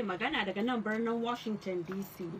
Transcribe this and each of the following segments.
Amurka ke magana daga nan birnin Washington DC.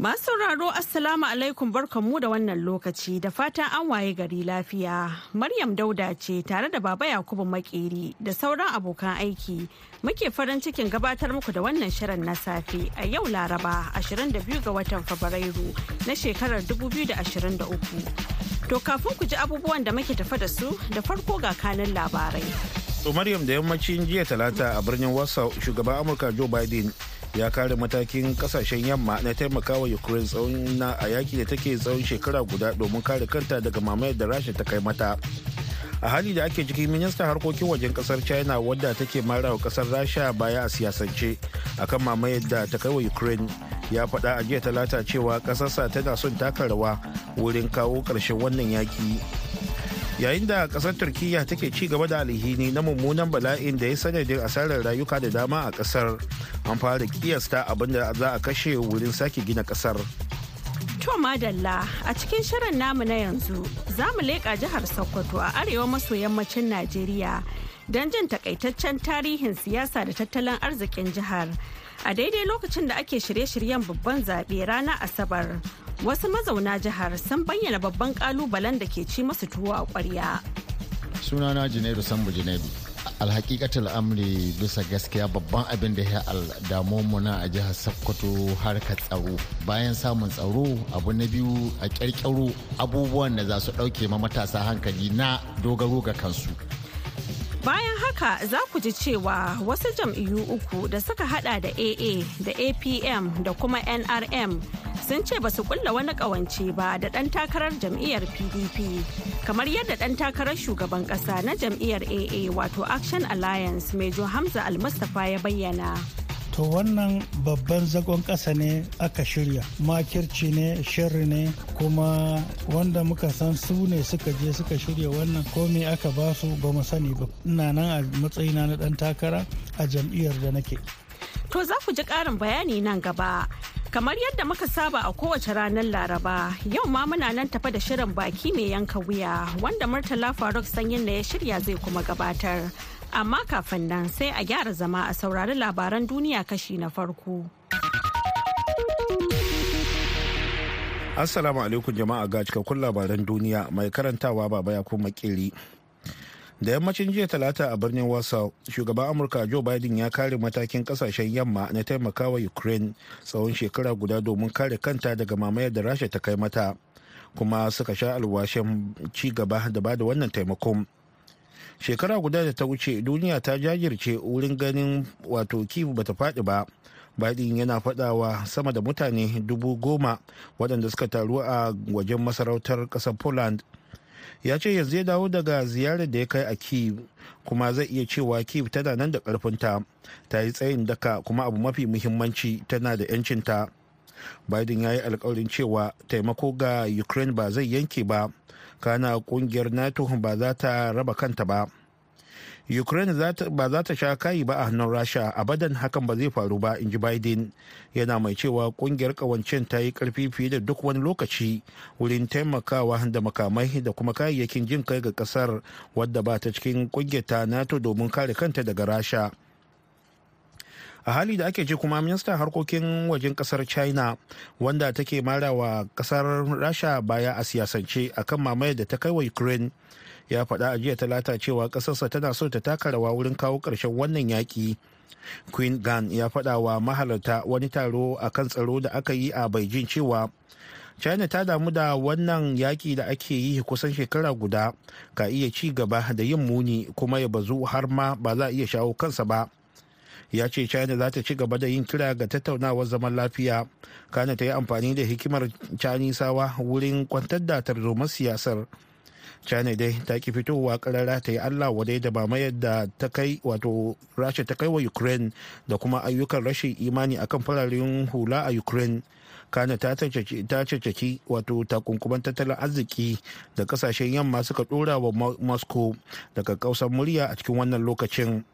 Masu sauraro Assalamu alaikum barkanmu da wannan lokaci da fatan an waye gari lafiya. Maryam Dauda ce tare da Baba Yakubu Makeri da sauran abokan aiki. Muke farin cikin gabatar muku da wannan shirin na safe a yau Laraba 22 ga watan Fabrairu na shekarar 2023. To kafin ku ji abubuwan da muke tafa da su da farko ga kanin labarai. Maryam da yammacin jiya talata a birnin Warsaw shugaban Amurka Joe Biden ya kare matakin ƙasashen yamma na taimakawa Ukraine tsawon na a yaki da take tsawon shekara guda domin kare kanta daga mamayar da Rasha ta kai mata. A hali da ake cikin ministan harkokin wajen ƙasar China wadda take marawa ƙasar Rasha baya a siyasance akan mamayar da ta kai wa Ukraine ya faɗa a jiya talata cewa ƙasarsa tana son taka rawa wurin kawo ƙarshen wannan yaki. Yayin da ƙasar turkiyya take ci gaba da alhini na mummunan bala'in da ya sanadin asarar rayuka da dama a ƙasar an fara kiyasta abin da za a kashe wurin sake gina ƙasar To madalla a cikin shirin namu na yanzu za mu leƙa jihar Sokoto a arewa maso yammacin Najeriya don jin takaitaccen tarihin siyasa da tattalin arzikin jihar. A daidai lokacin da ake shirye-shiryen babban zaɓe ranar Asabar. Wasu mazauna jihar sun bayyana babban kalubalen da ke ci masu tuwo a kwarya. sunana janairu sambu janairu alhakikatar amri bisa gaskiya babban abin da ya damu mu na a jihar sokoto harkar tsaro. Bayan samun tsaro abu na biyu a kyarkyaro abubuwan da za su ɗauke ma matasa hankali na dogaro ga kansu. Bayan haka za ku ji cewa wasu jam'iyyu uku da suka hada da AA da APM da kuma NRM sun ce ba su kulla wani kawance ba da ɗan takarar jam'iyyar PDP kamar yadda ɗan takarar shugaban ƙasa na jam'iyyar AA wato Action Alliance Mejo Hamza Almustapha ya bayyana. to wannan babban zagon ƙasa ne aka shirya makirci ne shirri ne kuma wanda muka san su ne suka je suka shirya wannan komai aka ba su ba mu sani ba ina nan a matsayina na ɗan takara a jam'iyyar da nake To za ku ji ƙarin bayani nan gaba. Kamar yadda muka saba a kowace ranar Laraba, yau ma muna nan tafa da shirin baki mai yanka wuya wanda Murtala Faruk sanyin da ya shirya zai kuma gabatar. Amma kafin nan sai a gyara zama a saurari labaran duniya kashi na farko. assalamu alaikum jama'a ga cikakkun labaran duniya mai karantawa baba ya kuma makeri da yammacin jiya talata a birnin wasa shugaban amurka joe biden ya kare matakin ƙasashen yamma na taimakawa ukraine tsawon shekara guda domin kare kanta daga mamayar da rasha ta kai mata kuma suka sha alwashin ci gaba da ba da wannan taimakon. Shekara guda da ta wuce duniya ta jajirce wurin ganin wato kivu bata faɗi ba. Biden yana faɗawa sama da mutane dubu goma waɗanda suka taru a wajen masarautar ƙasar poland. Ya ce yanzu ya dawo daga ziyarar da ya kai a kiev kuma zai iya cewa kiev tana nan da ƙarfinta. Ta yi tsayin daka kuma abu mafi muhimmanci tana da 'yancinta biden ya yi alkawarin cewa taimako ga ukraine ba zai yanke ba. Kana ƙungiyar nato ba za ta raba kanta ba. Ukraine ba za ta sha kayi ba a hannun rasha. Abadan hakan ba zai faru ba in ji biden. Yana mai cewa ƙungiyar kawancin ta yi ƙarfi fiye da duk wani lokaci wurin taimakawa da makamai da kuma kayayyakin jin kai ga ƙasar wadda ba ta cikin ƙungiyar ta nato domin kare kanta daga rasha. A hali da ake ce kuma ministan harkokin wajen ƙasar china wanda take marawa ƙasar rasha baya a siyasance akan mamayar da ta kai wa ukraine ya faɗa a jiya talata cewa ƙasarsa tana so ta taka rawa wurin kawo ƙarshen wannan yaƙi. Queen gan ya faɗa wa mahalarta wani taro a kan tsaro da aka yi a beijing cewa china ta damu da wannan yaƙi da ake yi kusan shekara guda ka iya ci gaba da yin muni kuma ya bazu har ma ba za a iya shawo kansa ba. Ya ce china za ta ci gaba da yin kira ga tattaunawar zaman lafiya. Kana ta yi amfani da hikimar canisawa wurin kwantar da tarzomar siyasar. China dai ta ki fitowa karara ta yi allah wadai da ba mayar da ta kai wato rasha ta kai wa ukraine da kuma ayyukan rashin imani akan fararen hula a ukraine. Kana ta caccaki wato takunkuman tattalin arziki da ƙasashen yamma suka dora wa moscow daga kausar murya a cikin wannan lokacin.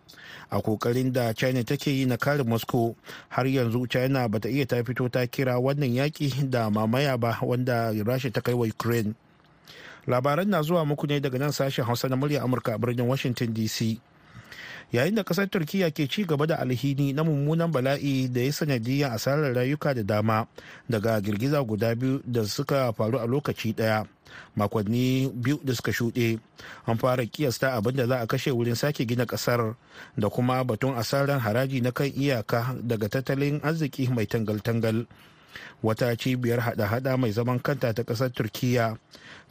A ƙoƙarin da china take yi na kare moscow har yanzu china bata iya ta fito ta kira wannan yaki da mamaya ba wanda rasha ta kai wa ukraine. Labaran na zuwa muku ne daga nan sashen hausa na murya amurka a birnin washington dc yayin da ƙasar turkiya ke ci gaba da alhini na mummunan bala'i da ya sanadiyar asarar rayuka da dama daga girgiza guda biyu da suka faru a lokaci ɗaya makonni biyu da suka shuɗe. An fara kiyasta abin da za a kashe wurin sake gina ƙasar da kuma batun asarar haraji na kan iyaka daga tattalin arziki mai tangal-tangal. Wata cibiyar hada-hada mai zaman kanta ta ƙasar turkiya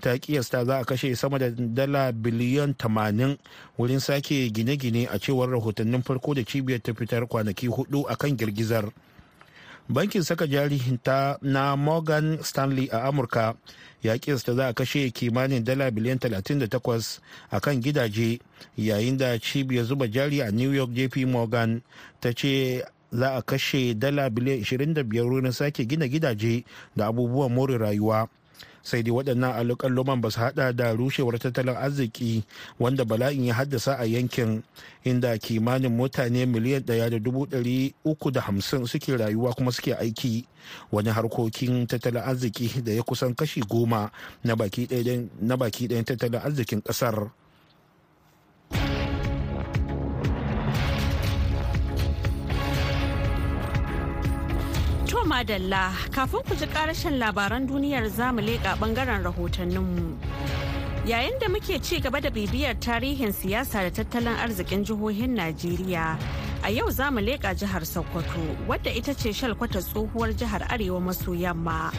ta kiyasta za a kashe sama da dala biliyan 80 wurin sake gine-gine a cewar rahotannin farko da cibiyar ta fitar kwanaki huɗu a kan girgizar. Bankin saka jari ta na morgan stanley a amurka ya kiyasta za a kashe kimanin dala biliyan 38 a kan gidaje yayin da cibiyar zuba jari a new york jp morgan ta ce za a kashe dala biliyan 25 wurin sake gina gidaje da abubuwan more rayuwa sai dai waɗannan alƙalluman ba su hada da rushewar tattalin arziki wanda bala'in ya haddasa a yankin inda kimanin mutane miliyan ɗaya da dubu ɗari uku da hamsin suke rayuwa kuma suke aiki wani harkokin tattalin arziki da ya kusan kashi goma na baki ɗayan tattalin arzikin ƙasar. Madalla kafin ku ji karashin labaran duniyar za mu leƙa ɓangaren rahotanninmu. Yayin da muke ci gaba da bibiyar tarihin siyasa da tattalin arzikin jihohin Najeriya, a yau za mu leƙa jihar Sokoto, wadda ita ce shalkwata tsohuwar jihar Arewa maso yamma.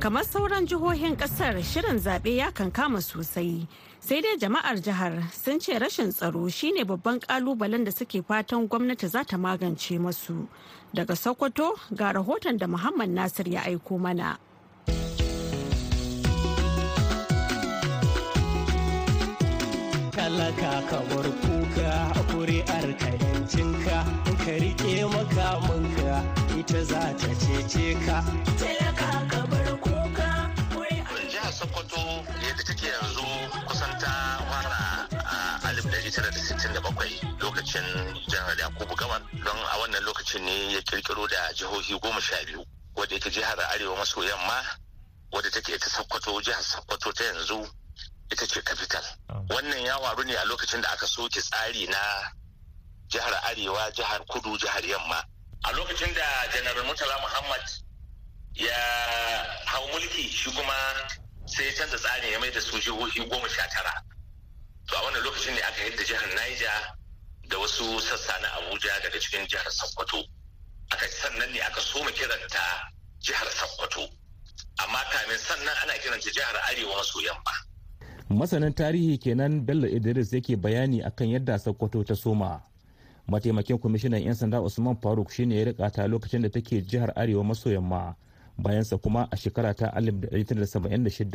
Kamar sauran jihohin ƙasar shirin zaɓe ya kankama sosai. Sai dai jama'ar jihar sun ce rashin tsaro shine babban kalubalen da suke fatan gwamnati za ta magance masu. Daga Sokoto ga rahoton da Muhammad Nasir ya aiko mana. Talaka kamar kuka a kuri'ar kayancinka ka riƙe makamanka ita za ta cece ka. Talaka kamar lokacin ne ya kirkiro da jihohi goma sha biyu wadda ita jihar Arewa maso yamma wadda take ita Sokoto jihar Sokoto ta yanzu ita ce capital. Wannan ya waru ne a lokacin da aka soke tsari na jihar Arewa jihar Kudu jihar Yamma. A lokacin da Janar Murtala Muhammad ya hau mulki shi kuma sai ya canza tsarin ya mai da su jihohi goma sha tara. To a wannan lokacin ne aka yadda jihar Niger da wasu sassa na Abuja daga cikin jihar Sokoto. Aka sannan ne aka soma kiranta jihar Sokoto. Amma kamin sannan ana kiranta jihar Arewa maso yamma. Masanin tarihi kenan Bello Idris yake bayani akan yadda Sokoto ta soma. Mataimakin kwamishinan 'yan sanda Usman Faruk shine ya riƙa ta lokacin da take jihar Arewa maso yamma. Bayansa kuma a shekara ta 1976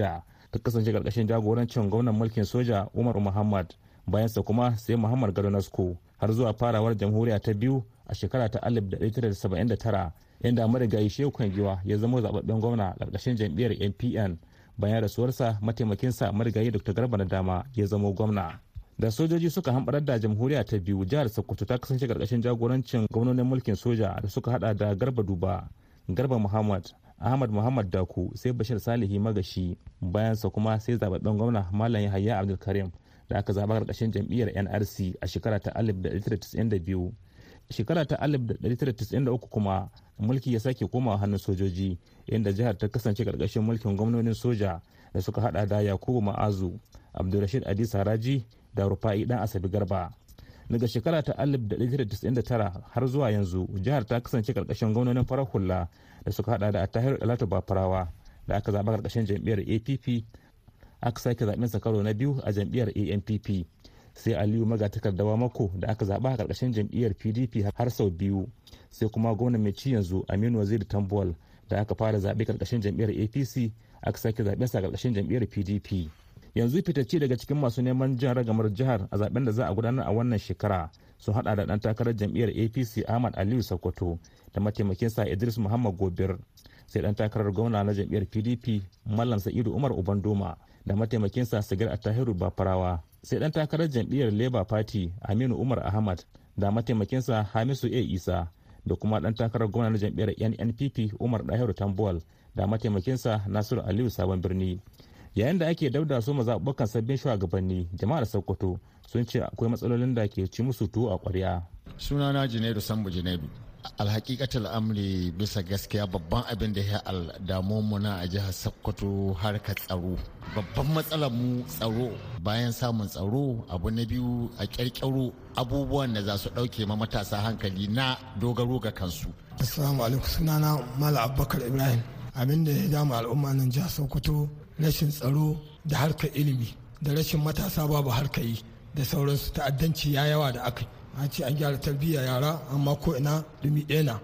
ta kasance ƙarƙashin jagorancin gwamnan mulkin soja Umar Muhammad. Bayansa kuma sai Muhammad Gado Nasko har zuwa farawar jamhuriya ta biyu a shekara ta 1979 inda marigayi Shehu Kwangiwa ya zama zababben gwamna ƙarƙashin jam'iyyar NPN bayan rasuwarsa mataimakinsa marigayi dr garba na dama ya zamo gwamna. Da sojoji suka hamɓarar da jamhuriya ta biyu jihar sokoto ta kasance ƙarƙashin jagorancin gwamnonin mulkin soja da suka hada da garba duba garba muhammad ahmad muhammad daku sai bashir salihi magashi. Bayansa kuma sai zababben gwamna malam yahaya abdulkarim. Da aka zaba ƙarƙashin jam'iyyar nrc a shekara ta 1992 shekara ta 1993 kuma mulki ya sake komawa hannun sojoji inda jihar ta kasance ƙarƙashin mulkin gwamnonin soja da suka hada da yakubu ma'azu abdulrashid adi saraji da rufa'i dan asabi garba. Daga shekara ta 1999 har zuwa yanzu jihar ta kasance ƙarƙashin gwamnonin farar hula da suka hada da attahir dalatu bafarawa da aka zaba ƙarƙashin jam'iyyar app aka sake zaɓen sa karo na biyu a jam'iyyar ampp sai aliyu magatakardawa mako da aka zaba a ƙarƙashin jam'iyyar pdp har sau biyu. Sai kuma gwamna mai ci yanzu aminu waziri tambuwal da aka fara zaɓe ƙarƙashin jam'iyyar apc aka sake zaɓen sa ƙarƙashin jam'iyyar pdp yanzu fitacce daga cikin masu neman jin ragamar jihar a zaɓen da za a gudanar a wannan shekara sun hada da dan takarar jam'iyyar apc ahmad aliyu sokoto da mataimakinsa idris muhammad gobir. Sai dan takarar gwamna na jam'iyyar pdp mallam sa'idu umar ubandoma da mataimakinsa sigir attahiru bafarawa. Sai dan takarar jam'iyyar labour party aminu umar ahmad da mataimakinsa hamisu a. Isa da kuma dan takarar gwamna na jam'iyyar nnpp umar dahiru tambuwal da mataimakinsa nasiru aliyu sabon birni. Yayin da ake dauda su mazaɓuɓɓukan sabbin shugabanni jama'ar sokoto sun ce akwai matsalolin da ke ci musu tuwo a ƙwarya. Sunana junaidu sambu junaidu. Alhakikatar amri bisa gaskiya babban abin da ya damu mu na a jihar sokoto harkar tsaro. Babban matsalar mu tsaro. Bayan samun tsaro abu na biyu a kyarkyaro abubuwan da za su ɗauke ma matasa hankali na dogaro ga kansu. Assalamu alaikum. Sunana mala abubakar ibrahim. Abin da ya damu al'umma nan jihar sokoto rashin tsaro da harkar ilimi da rashin matasa babu harkar yi da sauransu. Ta'addanci ya yawa da aka a ce an gyara tarbiyya yara amma ko ina dumi ɗaya na.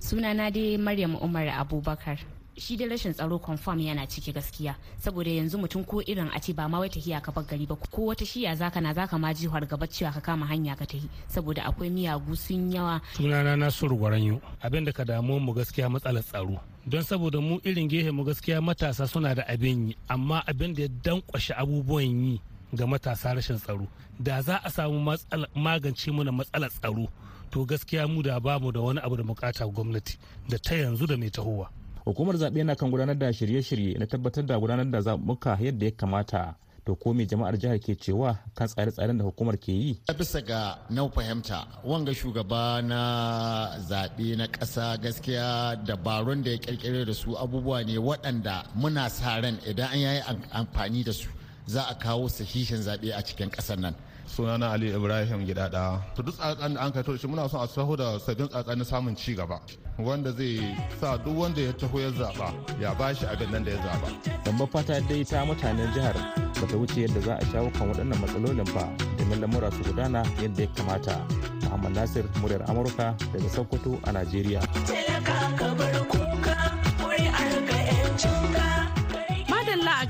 Sunana dai maryam umar abubakar. Shi da rashin tsaro confirm yana ciki gaskiya. Saboda yanzu mutum ko irin a ce ba ma wata hiya ka bar gari ba ko wata shiya zaka na zaka ma ji gaba cewa ka kama hanya ka tahi. Saboda akwai miyagu sun yawa. Sunana nasiru gwaranyo. Abin da ka damu mu gaskiya matsalar tsaro. Don saboda mu irin gehe mu gaskiya matasa suna da abin yi amma abin da ya dankwashe abubuwan yi ga matasa rashin tsaro. Da za a samu magance mana matsalar tsaro to gaskiya mu da ba mu da wani abu da buƙata gwamnati da ta yanzu da mai tahowa. Hukumar zaɓe na kan gudanar da shirye-shirye na tabbatar da gudanar da zaɓuɓɓuka yadda ya kamata. To ko me jama'ar jihar ke cewa kan tsare-tsaren da hukumar ke yi? Bisa ga nau fahimta wanga shugaba na zaɓe na ƙasa gaskiya dabarun da ya ƙirƙire da su abubuwa ne waɗanda muna sa ran idan an yayi amfani da su. Za a kawo sahihin zaɓe a cikin ƙasar nan. Sunana ali ibrahim gidada. To duk tsatsan da an kai to shi muna son a saho da sabbin tsatsan na samun ci gaba wanda zai sa duk wanda ya taho ya zaba ya bashi abin nan da ya zaba babbar fata dai ta mutanen jihar ba ta wuce yadda za a shawo kan waɗannan matsalolin ba domin lamura su gudana yadda ya kamata. Muhammad nasir muryar amurka daga sokoto a najeriya.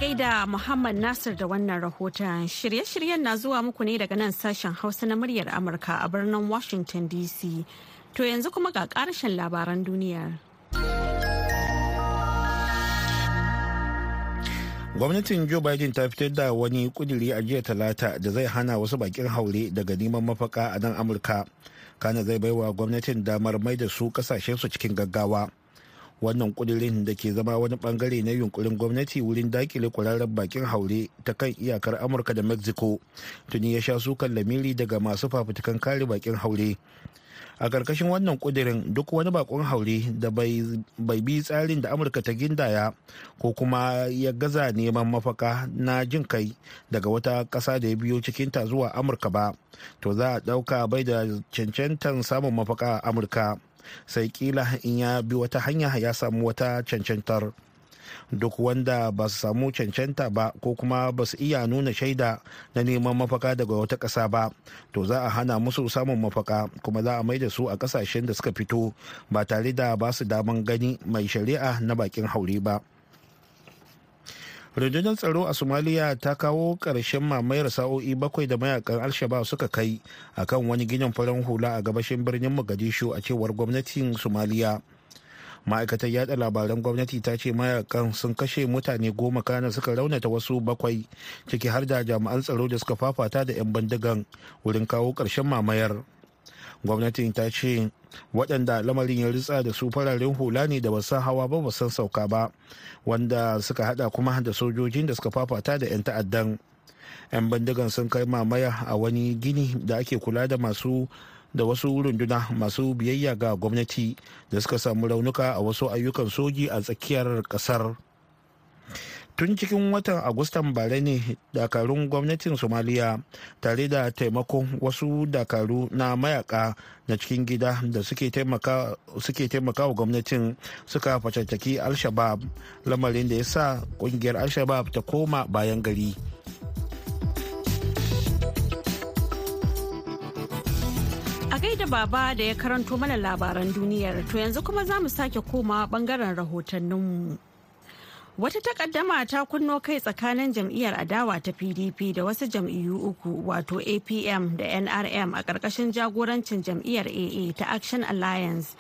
Gaida Muhammad Nasir da wannan rahoton shirye-shiryen na zuwa muku ne daga nan sashen Hausa na muryar Amurka a birnin Washington DC. To yanzu kuma ga ƙarshen labaran duniyar. Gwamnatin Joe Biden ta fitar da wani kuduri a jiya talata da zai hana wasu bakin haure daga neman mafaka a nan Amurka. Kana zai baiwa gwamnatin damar mai da su kasashensu cikin gaggawa. Wannan kudirin da ke zama wani ɓangare na yunkurin gwamnati wurin daƙile kwararren bakin haure ta kan iyakar amurka da mexico tuni ya sha sukan lamiri daga masu fafutukan kare bakin haure. A ƙarƙashin wannan kudirin duk wani bakon haure da bai bi tsarin da amurka ta gindaya ko kuma ya gaza neman mafaka na jin kai daga wata ƙasa da ya biyo cikinta zuwa amurka ba to za a ɗauka bai da cancantan samun mafaka a amurka. Sai kila in ya bi wata hanya ya samu wata cancantar. Duk wanda ba su samu cancanta ba ko kuma ba su iya nuna shaida na neman mafaka daga wata ƙasa ba to za a hana musu samun mafaka kuma za a mai da su a ƙasashen da suka fito ba tare da ba su daman gani mai shari'a na bakin haure ba. Rundunar tsaro a somaliya ta kawo ƙarshen mamayar sa'o'i bakwai da mayaƙan alshabab suka kai akan wani ginin farin hula a gabashin birnin mogadishu a cewar gwamnatin somaliya ma'aikatar yada labaran gwamnati ta ce mayaƙan sun kashe mutane goma kana suka raunata wasu bakwai ciki har da jami'an tsaro da suka fafata da 'yan bindigan wurin kawo ƙarshen mamayar. Gwamnatin ta ce waɗanda lamarin ya ritsa da su fararen hula ne da basan hawa ba basan sauka ba wanda suka hada kuma da sojojin da suka fafata da 'yan ta'addan. 'yan bindigan sun kai mamaya a wani gini da ake kula da masu da wasu runduna masu biyayya ga gwamnati da suka samu raunuka a wasu ayyukan soji a tsakiyar ƙasar tun cikin watan agustan bare ne dakarun gwamnatin somaliya tare da taimakon wasu dakaru na mayaka na cikin gida da suke taimaka wa gwamnatin suka fatattaki al-shabab lamarin da ya sa ƙungiyar al-shabab ta koma bayan gari a gaida baba da ya karanto mana labaran duniyar to yanzu kuma za mu sake koma ɓangaren rahotanninmu. Wata takaddama ta kunno kai tsakanin jam'iyyar adawa ta PDP da wasu jam'iyyu uku wato APM da NRM a ƙarƙashin jagorancin jam'iyyar AA ta Action Alliance.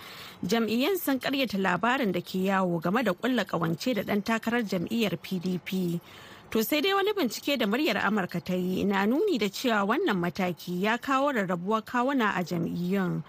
Jam'iyyan sun karyata labarin da ke yawo game da ƙulla ƙawance da ɗan takarar jam'iyyar PDP. To sai dai wani bincike da muryar Amurka ta yi na nuni da cewa wannan mataki ya kawo rarrabuwar kawuna a jam'iyyun.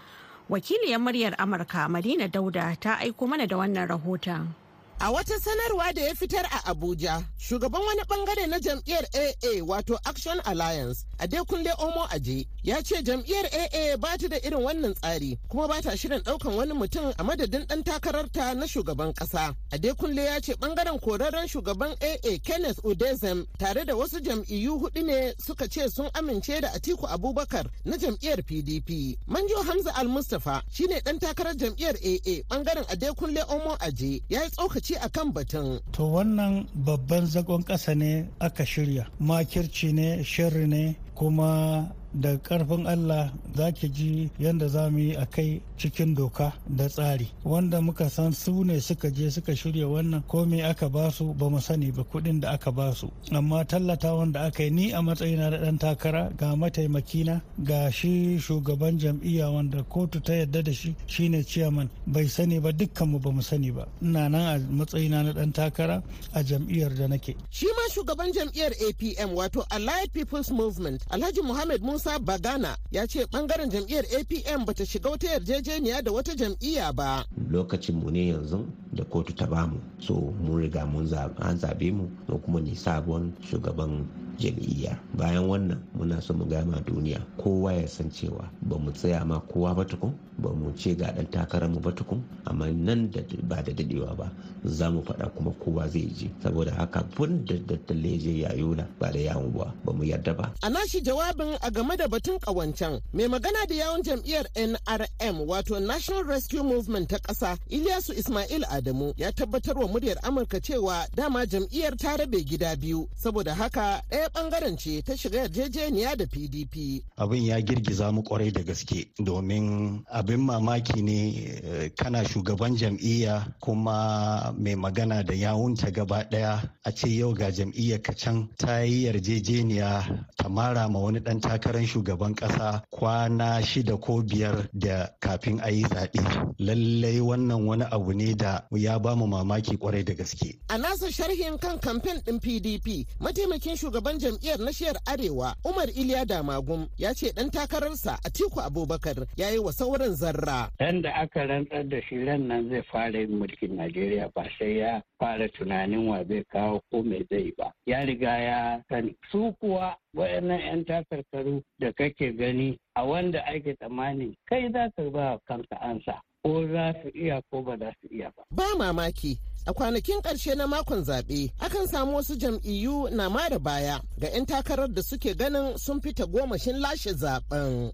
Wakiliyar muryar Amurka Madina Dauda ta aiko mana da wannan rahoton. A wata sanarwa da ya fitar a Abuja, shugaban wani ɓangare na jam'iyyar AA wato Action Alliance, Adekunle Omo Aje, ya ce jam'iyyar AA ba ta da irin wannan tsari kuma ba ta shirin ɗaukan wani mutum a madadin dan takararta na shugaban kasa. Adekunle ya ce ɓangaren korarren shugaban AA Kenneth Udezem tare da wasu jam'iyyu huɗu ne suka ce sun amince da Atiku Abubakar na jam'iyyar PDP. Manjo Hamza Al-Mustapha shine dan takarar jam'iyyar AA ɓangaren Adekunle Omo Aje ya yi tsokaci a kan batun. To wannan babban zagon ƙasa ne aka shirya. Makirci ne, shirri ne, kuma da ƙarfin Allah za ki ji yadda za mu yi a kai cikin doka da tsari. Wanda muka san su ne suka je suka shirya wannan ko aka ba su ba mu sani ba kuɗin da aka ba su. Amma tallata wanda aka yi ni a matsayina da ɗan takara ga mataimakina ga shi shugaban jam'iyya wanda kotu ta yarda da shi shine ciyaman bai sani ba dukkan mu ba mu sani ba. Ina nan a matsayina na ɗan takara a jam'iyyar da nake. Shi ma shugaban jam'iyyar APM wato Allied People's Movement Alhaji Muhammad Musa Musa Bagana ya ce ɓangaren jam'iyyar APM bata shiga wata yarjejeniya da wata jam'iyya ba. Lokacin mu ne yanzu da kotu ta ba mu so mun riga mun an zaɓe mu mu kuma ne sabon shugaban jam'iyya. Bayan wannan muna so mu gama duniya kowa ya san cewa ba mu tsaya ma kowa ba tukun ba mu ce ga dan takarar mu ba tukun amma nan da ba da dadewa ba za mu faɗa kuma kowa zai je saboda haka bun da dattale je yayola ba da yawon ba ba mu yarda ba. A nashi jawabin a game da batun kawancan mai magana da yawon jam'iyyar NRM wato National Rescue Movement ta ƙasa Ilyasu Ismail Adamu ya tabbatar wa muryar Amurka cewa dama jam'iyyar ta rabe gida biyu. Saboda haka ɗaya ɓangaren ce ta shiga yarjejeniya da PDP. Abin ya girgiza mu ƙwarai da gaske domin abin mamaki ne kana shugaban jam'iyya kuma mai magana da yawunta gaba ɗaya a ce yau ga jam'iyyar ka can ta yi yarjejeniya ta mara ma wani ɗan takarar shugaban ƙasa kwana shida ko biyar da kafin a yi zaɓe. Lallai wannan wani abu ne da ya ba mu mamaki ƙwarai da gaske. A nasa sharhin kan kamfen ɗin PDP mataimakin shugaban jam'iyyar na shiyar arewa umar iliya damagum ya ce dan takararsa atiku abubakar ya yi wa sauran zarra. Dan da aka rantsar da shi ran nan zai fara yin mulkin najeriya ba sai ya fara tunanin wa zai kawo ko mai zai ba. Ya riga ya sani. Su kuwa wayannan 'yan takarkaru da kake gani a wanda ake tsammani kai za ka ba kanka ansa. Ko za su iya ko ba za su iya ba. Ba mamaki a kwanakin ƙarshe na makon zaɓe akan samu wasu jam'iyyu na mara baya ga 'yan takarar da suke ganin sun fita gomashin lashe zaɓen.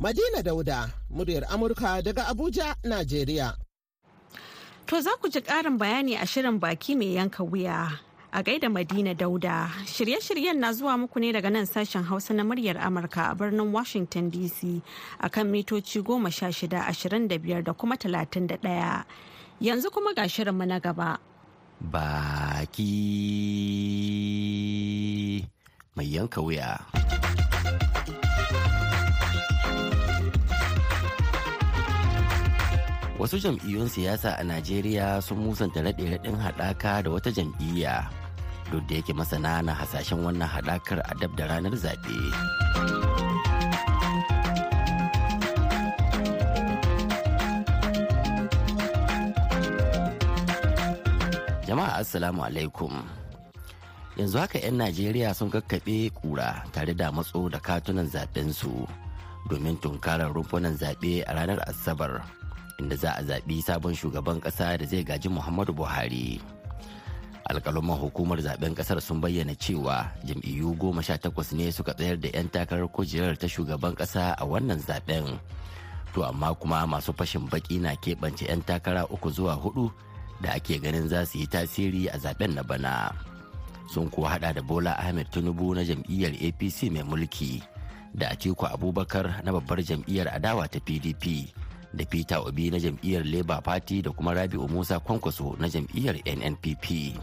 Madina Dauda, muryar Amurka daga Abuja, Najeriya. To za ku ji ƙarin bayani a shirin baki mai yanka wuya. A gaida Madina Dauda, shirye-shiryen na zuwa muku ne daga nan sashen Hausa na muryar Amurka a birnin Washington DC a kan mitoci goma sha shida ashirin da kuma talatin da ɗaya. Yanzu kuma ga shirinmu na gaba. Baki mai yanka wuya. Wasu jam'iyyun siyasa a Najeriya sun musanta raɗe-raɗin haɗaka da wata jam'iyya. Duk da yake masana na hasashen wannan haɗakar a dab da ranar zaɓe. jama'a assalamu alaikum yanzu haka 'yan najeriya sun kakkaɓe kura tare da matso da katunan zaɓensu domin tunkarar rumfunan zaɓe a ranar asabar inda za a zaɓi sabon shugaban ƙasa da zai gaji muhammadu buhari alkaluman hukumar zaɓen ƙasar sun bayyana cewa jam'iyyu goma sha takwas ne suka tsayar da 'yan takarar kujerar ta shugaban kasa a wannan zaɓen. To amma kuma masu fashin baki na keɓance 'yan takara uku zuwa huɗu da ake ganin za su yi tasiri a zaɓen na bana. Sun kuwa hada da bola ahmed tinubu na jam'iyyar apc mai mulki da atiku abubakar na babbar jam'iyyar adawa ta pdp da peter obi na jam'iyyar labour party da kuma rabi'u musa kwankwaso na jam'iyyar nnpp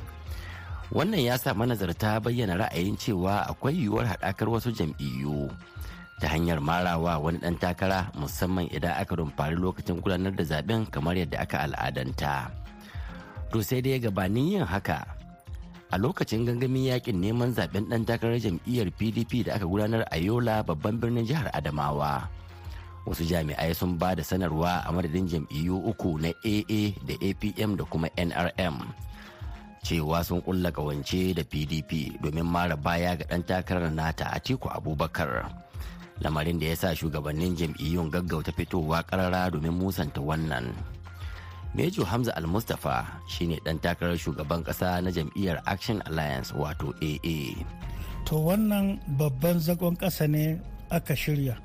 wannan ya sa manazarta bayyana ra'ayin cewa akwai yiwuwar haɗakar wasu jam'iyyu ta hanyar marawa wani ɗan takara musamman idan aka rumfari lokacin gudanar da zaɓen kamar yadda aka al'adanta. To sai dai gabanin yin haka a lokacin gangamin yaƙin neman zaɓen ɗan takarar jam'iyyar pdp da aka gudanar a yola babban birnin jihar adamawa wasu jami'ai sun ba da sanarwa a madadin jam'iyyu uku na aa da apm da kuma nrm cewa sun kulla kawance da pdp domin mara baya ga ɗan takarar nata atiku abubakar lamarin da ya sa shugabannin jam'iyyun gaggauta fitowa karara domin musanta wannan Mejo Hamza Al-Mustapha shine ɗan takarar shugaban ƙasa na jam'iyyar Action Alliance wato AA. To wannan babban zagon ƙasa ne aka shirya.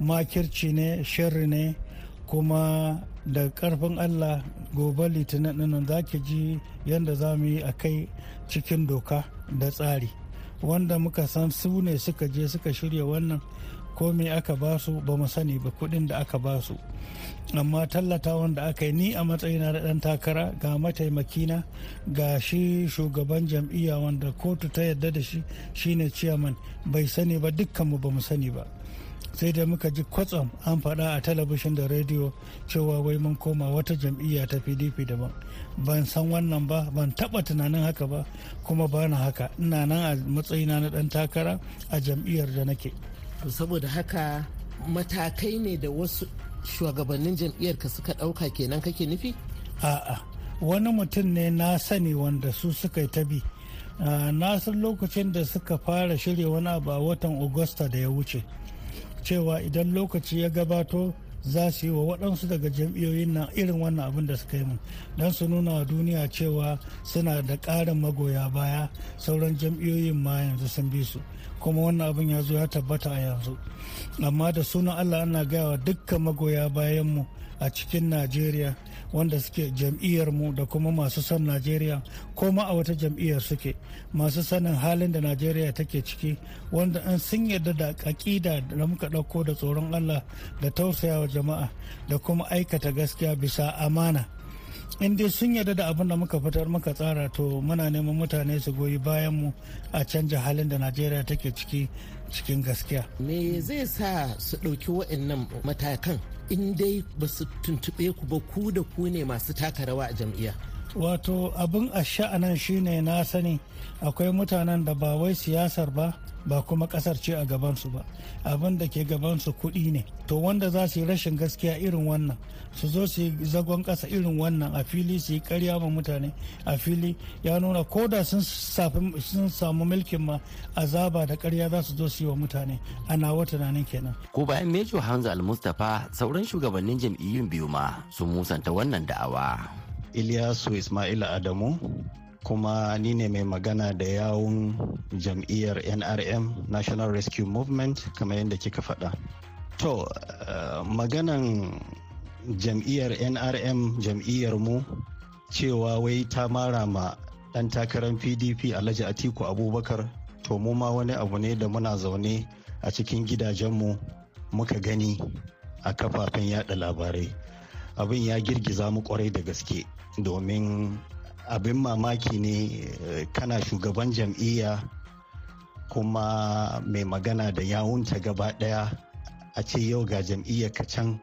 Makirci ne, shirri ne, kuma da ƙarfin Allah gobe litinin ɗin nan za ki ji yadda za mu yi a kai cikin doka da tsari. Wanda muka san su ne suka je suka shirya wannan ko me aka ba su ba mu sani ba kuɗin da aka ba su. amma tallata wanda aka yi ni a matsayina da ɗan takara ga mataimakina ga shi shugaban jam'iyya wanda kotu ta yarda da shi shine ciyaman bai sani ba dukkanmu ba mu sani ba sai da muka ji kwatsam an faɗa a talabishin da rediyo cewa wai mun koma wata jam'iyya ta pdp daban ban san wannan ba ban taɓa tunanin haka ba kuma ba na haka ina nan a matsayina na ɗan takara a jam'iyyar da nake saboda haka matakai ne da wasu shugabannin jam'iyyar ka suka ɗauka kenan kake nufi? A'a, wani mutum ne na sani wanda su suka yi ta bi. Na san lokacin da suka fara shirya wani abu a watan Agusta da ya wuce. Cewa idan lokaci ya gabato za su yi wa waɗansu daga jam'iyyoyin nan irin wannan abin da suka yi min don su nuna wa duniya cewa suna da ƙarin magoya baya sauran jam'iyyoyin ma yanzu sun bi su. Kuma wannan abin ya zo ya tabbata a yanzu. Amma da sunan allah ana gaya wa dukkan magoya bayanmu a cikin najeriya wanda suke jam'iyyarmu da kuma masu son najeriya ko ma a wata jam'iyyar suke. Masu sanin halin da najeriya take ciki wanda an sun yarda da aƙida da muka ɗauko da tsoron allah da tausayawa jama'a da kuma aikata gaskiya bisa amana. In dai sun yarda da abin da muka fitar muka tsara to muna neman mutane su goyi bayan mu a canja halin da najeriya take ciki cikin gaskiya. Me zai sa su ɗauki waɗannan matakan in dai ba su tuntuɓe ku ba ku da ku ne masu taka rawa a jam'iyya? Wato abin a sha'anan shine na sani akwai mutanen da ba wai siyasar ba ba kuma ƙasar ce a gabansu ba. Abin da ke gabansu kuɗi ne. To wanda za su yi rashin gaskiya irin wannan su zo su yi zagon ƙasa irin wannan a fili su yi karya ma mutane a fili ya nuna ko da sun samu mulkin ma azaba da karya za su zo su yi wa mutane. Ana wa tunanin kenan. Ko bayan mejo hanzu al-mustapha sauran shugabannin jam'iyyun biyu ma sun musanta wannan da'awa. Ilyasu Ismaila Adamu kuma ni ne mai magana da yawun jam'iyyar NRM National Rescue Movement kamar yadda kika faɗa. To, uh, maganan jam'iyyar NRM jam'iyyar mu cewa wai ta mara ma ɗan takarar PDP Alhaji Atiku Abubakar to mu ma wani abu ne da muna zaune a cikin gidajenmu muka gani a kafafen yada labarai. abin ya girgiza mu ƙwarai da gaske domin abin mamaki ne kana shugaban jam'iyya kuma mai magana da yawunta gaba ɗaya a ce yau ga jam'iyyar ka can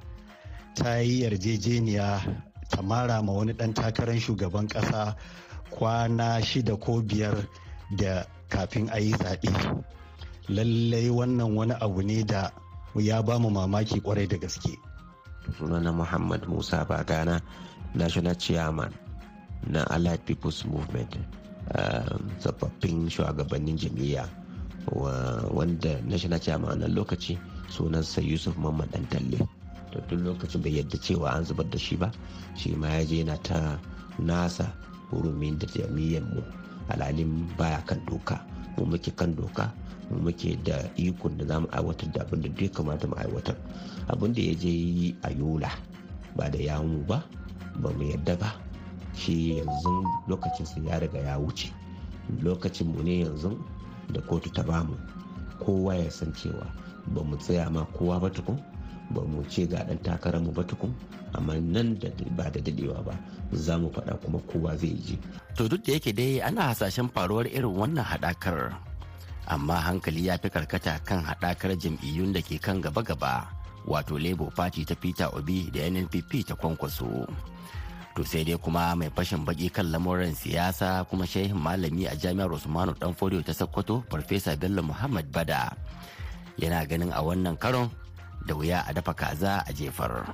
ta yi yarjejeniya ta mara ma wani dan takarar shugaban kasa kwana shida ko biyar da kafin a yi zaɓe. Lallai wannan wani abu ne da ya ba mu mamaki ƙwarai da gaske. Sunana muhammad musa bagana. National chairman na allied people's movement tsofaffin shugabannin jam'iyya wanda national chairman na lokaci sunansa yusuf mamman dan talle to duk lokacin bai yadda cewa an zubar da shi ba shi ma ya je yana ta nasa hurumin da jami'an mu. Alalin baya kan doka mu muke kan doka mu muke da ikon da za mu aiwatar da abin da duk kamata mu aiwatar. Abin da ya je yi a yola ba da yawun ba ba mu yadda ba. Shi yanzu lokacinsa ya riga ya wuce. Lokacin mu ne yanzu da kotu ta ba mu kowa ya san cewa ba mu tsaya ma kowa ba tukun ba mu ce ga dan takarar mu ba tukun amma nan da ba da dadewa ba za mu faɗa kuma kowa zai ji. to duk da yake dai ana hasashen faruwar irin wannan haɗakar amma hankali ya fi karkata kan haɗakar jam'iyyun da ke kan gaba-gaba. Wato labour party ta peter obi da nnpp ta kwankwaso. To sai dai kuma mai fashin baki kan lamuran siyasa kuma shehin malami a jami'ar usmanu danfodiyo ta sokoto farfesa bello muhammad ba da. Yana ganin a wannan karon da wuya a dafa kaza a jefar.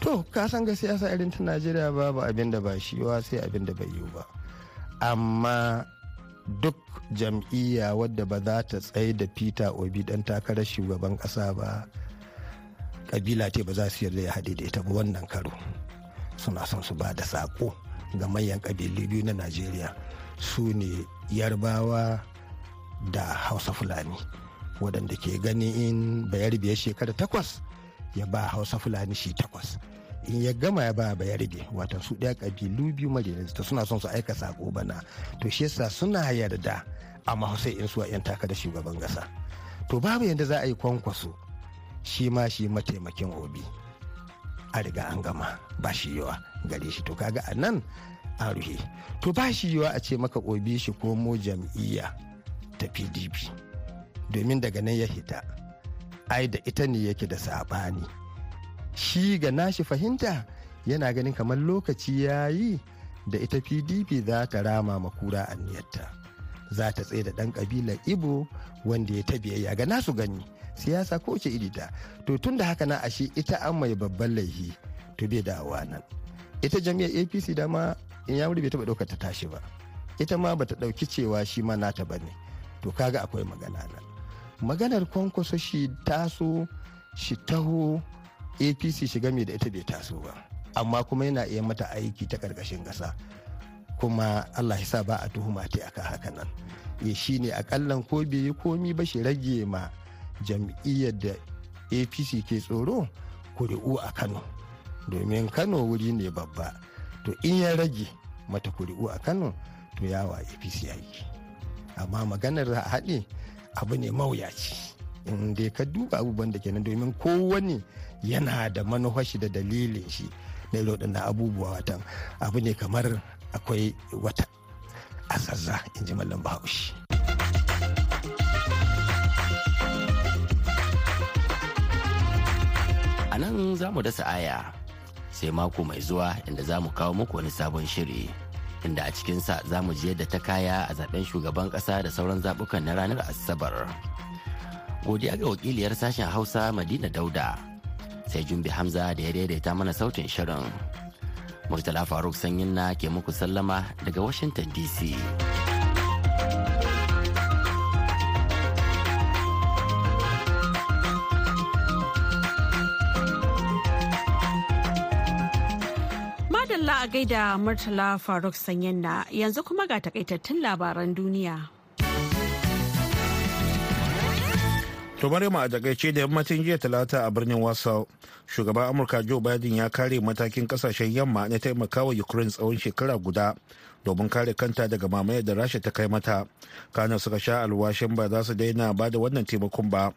To ka san ga siyasa irin ta najeriya babu abin da ba shi wa sai abin da bai yiwu ba. Amma duk jam'iyya wadda ba za ta tsaye da peter obi dan takarar shugaban kasa ba kabila ce ba za su yarda ya haɗe da ita ba wannan karo. Suna son su ba da saƙo ga manyan ƙabilu biyu na najeriya. Su ne yarbawa da hausa fulani waɗanda ke gani in bayar biyar shekara takwas ya ba hausa fulani shi takwas. In ya gama ya ba bayarbe watan su ɗaya ƙabilu biyu majalisa suna son su aika sako bana. To shi yasa suna yarda amma sai in su yan taka da shugaban ƙasa. To babu yadda za a yi kwankwaso shi ma shi mataimakin obi. A riga an gama ba shi yawa gare shi. To kaga a nan a ruhe. To ba shi yawa a ce maka obi shi komo jam'iyya ta pdp domin daga nan ya hita ai da ita ne yake da saɓani. Shi ga nashi fahimta yana ganin kamar lokaci ya yi da ita pdp za ta rama makura aniyarta za ta tsaye da ɗan ƙabilar ibo wanda ya ta biyayya ga nasu gani. Siyasa ko ce iri ta. To tun da haka na ashe ita an mai babban laihi to bai dawowa nan. Ita jami'ar apc da ma in ya bai taɓa ɗaukar ta tashi ba. Ita ma bata ɗauki cewa shi ma nata ba ne. To kaga akwai magana nan. Maganar kwankwaso shi taso shi taho apc shiga mai da ita bai taso ba. Amma kuma yana iya mata aiki ta ƙarƙashin ƙasa. Kuma allah ya sa ba a tuhuma ta akan haka nan. Ya shi ne akallan ko bai yi komi ba shi rage ma jam'iyyar da apc ke tsoro kuri'u a kano. Domin kano wuri ne babba. To in ya rage mata kuri'u a kano to yawa apc aiki amma maganar haɗe abu ne mawuyaci. In dai ka duba abubuwan da kenan domin kowane yana da manufashi da dalilin shi na irin abubuwa watan abu ne kamar akwai wata asazza in ji mallam bahaushe. Za mu dasa aya sai mako mai zuwa inda za mu kawo muku wani sabon shiri inda a cikinsa za mu je da ta kaya a zaɓen shugaban kasa da sauran zabukan na ranar asabar. Godiya ga wakiliyar sashen hausa madina dauda sai jumbi hamza da ya daidaita mana sautin shirin. Murtala faruk sanyin na ke muku sallama daga washington dc gaida Murtala Faruk Sanyanna yanzu kuma ga takaitattun labaran duniya. To a taƙaice da yammacin jiya talata a birnin Warsaw, shugaban Amurka Joe Biden ya kare matakin ƙasashen yamma na taimakawa Ukraine tsawon shekara guda domin kare kanta daga mamayar da Rasha ta kai mata. Kana suka sha alwashin ba za su daina ba da wannan taimakon ba.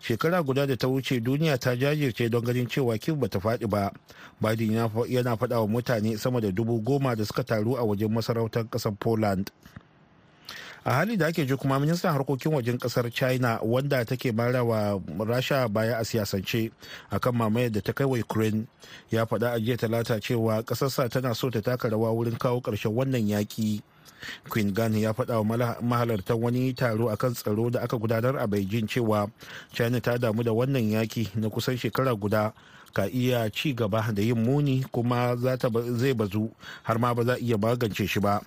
Shekara guda da ta wuce duniya ta jajirce don ganin cewa Kiev bata faɗi ba. Biden yana faɗa wa mutane sama da dubu goma da suka taru a wajen masarautar ƙasar Poland. A hali da ake ji kuma ministan harkokin wajen ƙasar china wanda take mara wa rasha baya a siyasance akan mamayar da ta kai wa ukraine ya faɗa a jiya talata cewa ƙasarsa tana so ta taka rawa wurin kawo ƙarshen wannan yaƙi. Queen gan ya faɗa wa mahalartan wani taro akan tsaro da aka gudanar a beijing cewa china ta damu da wannan yaƙi na kusan shekara guda ka iya ci gaba da yin muni kuma zai bazu har ma ba za iya magance shi ba.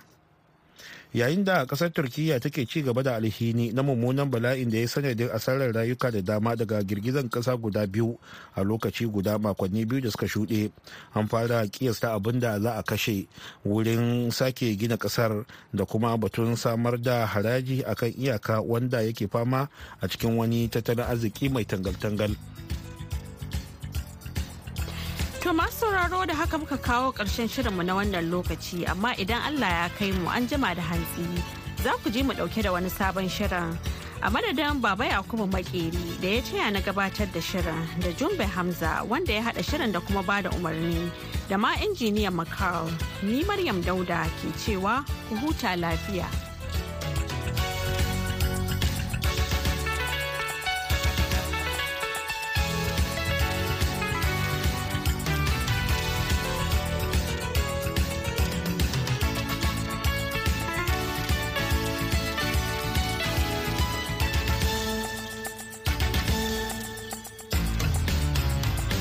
Yayin da ƙasar turkiyya take ci gaba da alhini na mummunan bala'in da ya sanadin asarar rayuka da dama daga girgizan kasa guda biyu a lokaci guda makonni biyu da suka shuɗe an fara kiyasta abin da za a kashe wurin sake gina ƙasar da kuma batun samar da haraji akan iyaka wanda yake fama a cikin wani tattalin arziki mai tangal-tangal. To masu sauraro da haka muka kawo ƙarshen shirinmu na wannan lokaci amma idan Allah ya kai mu an jima da hantsi za ku ji mu ɗauke da wani sabon shirin. A madadin Baba Yakubu Makeri da ya taya na gabatar da shirin da Jumbe Hamza wanda ya haɗa shirin da kuma ba da umarni da ma injiniyan Makar ni Maryam Dauda ke cewa ku huta lafiya.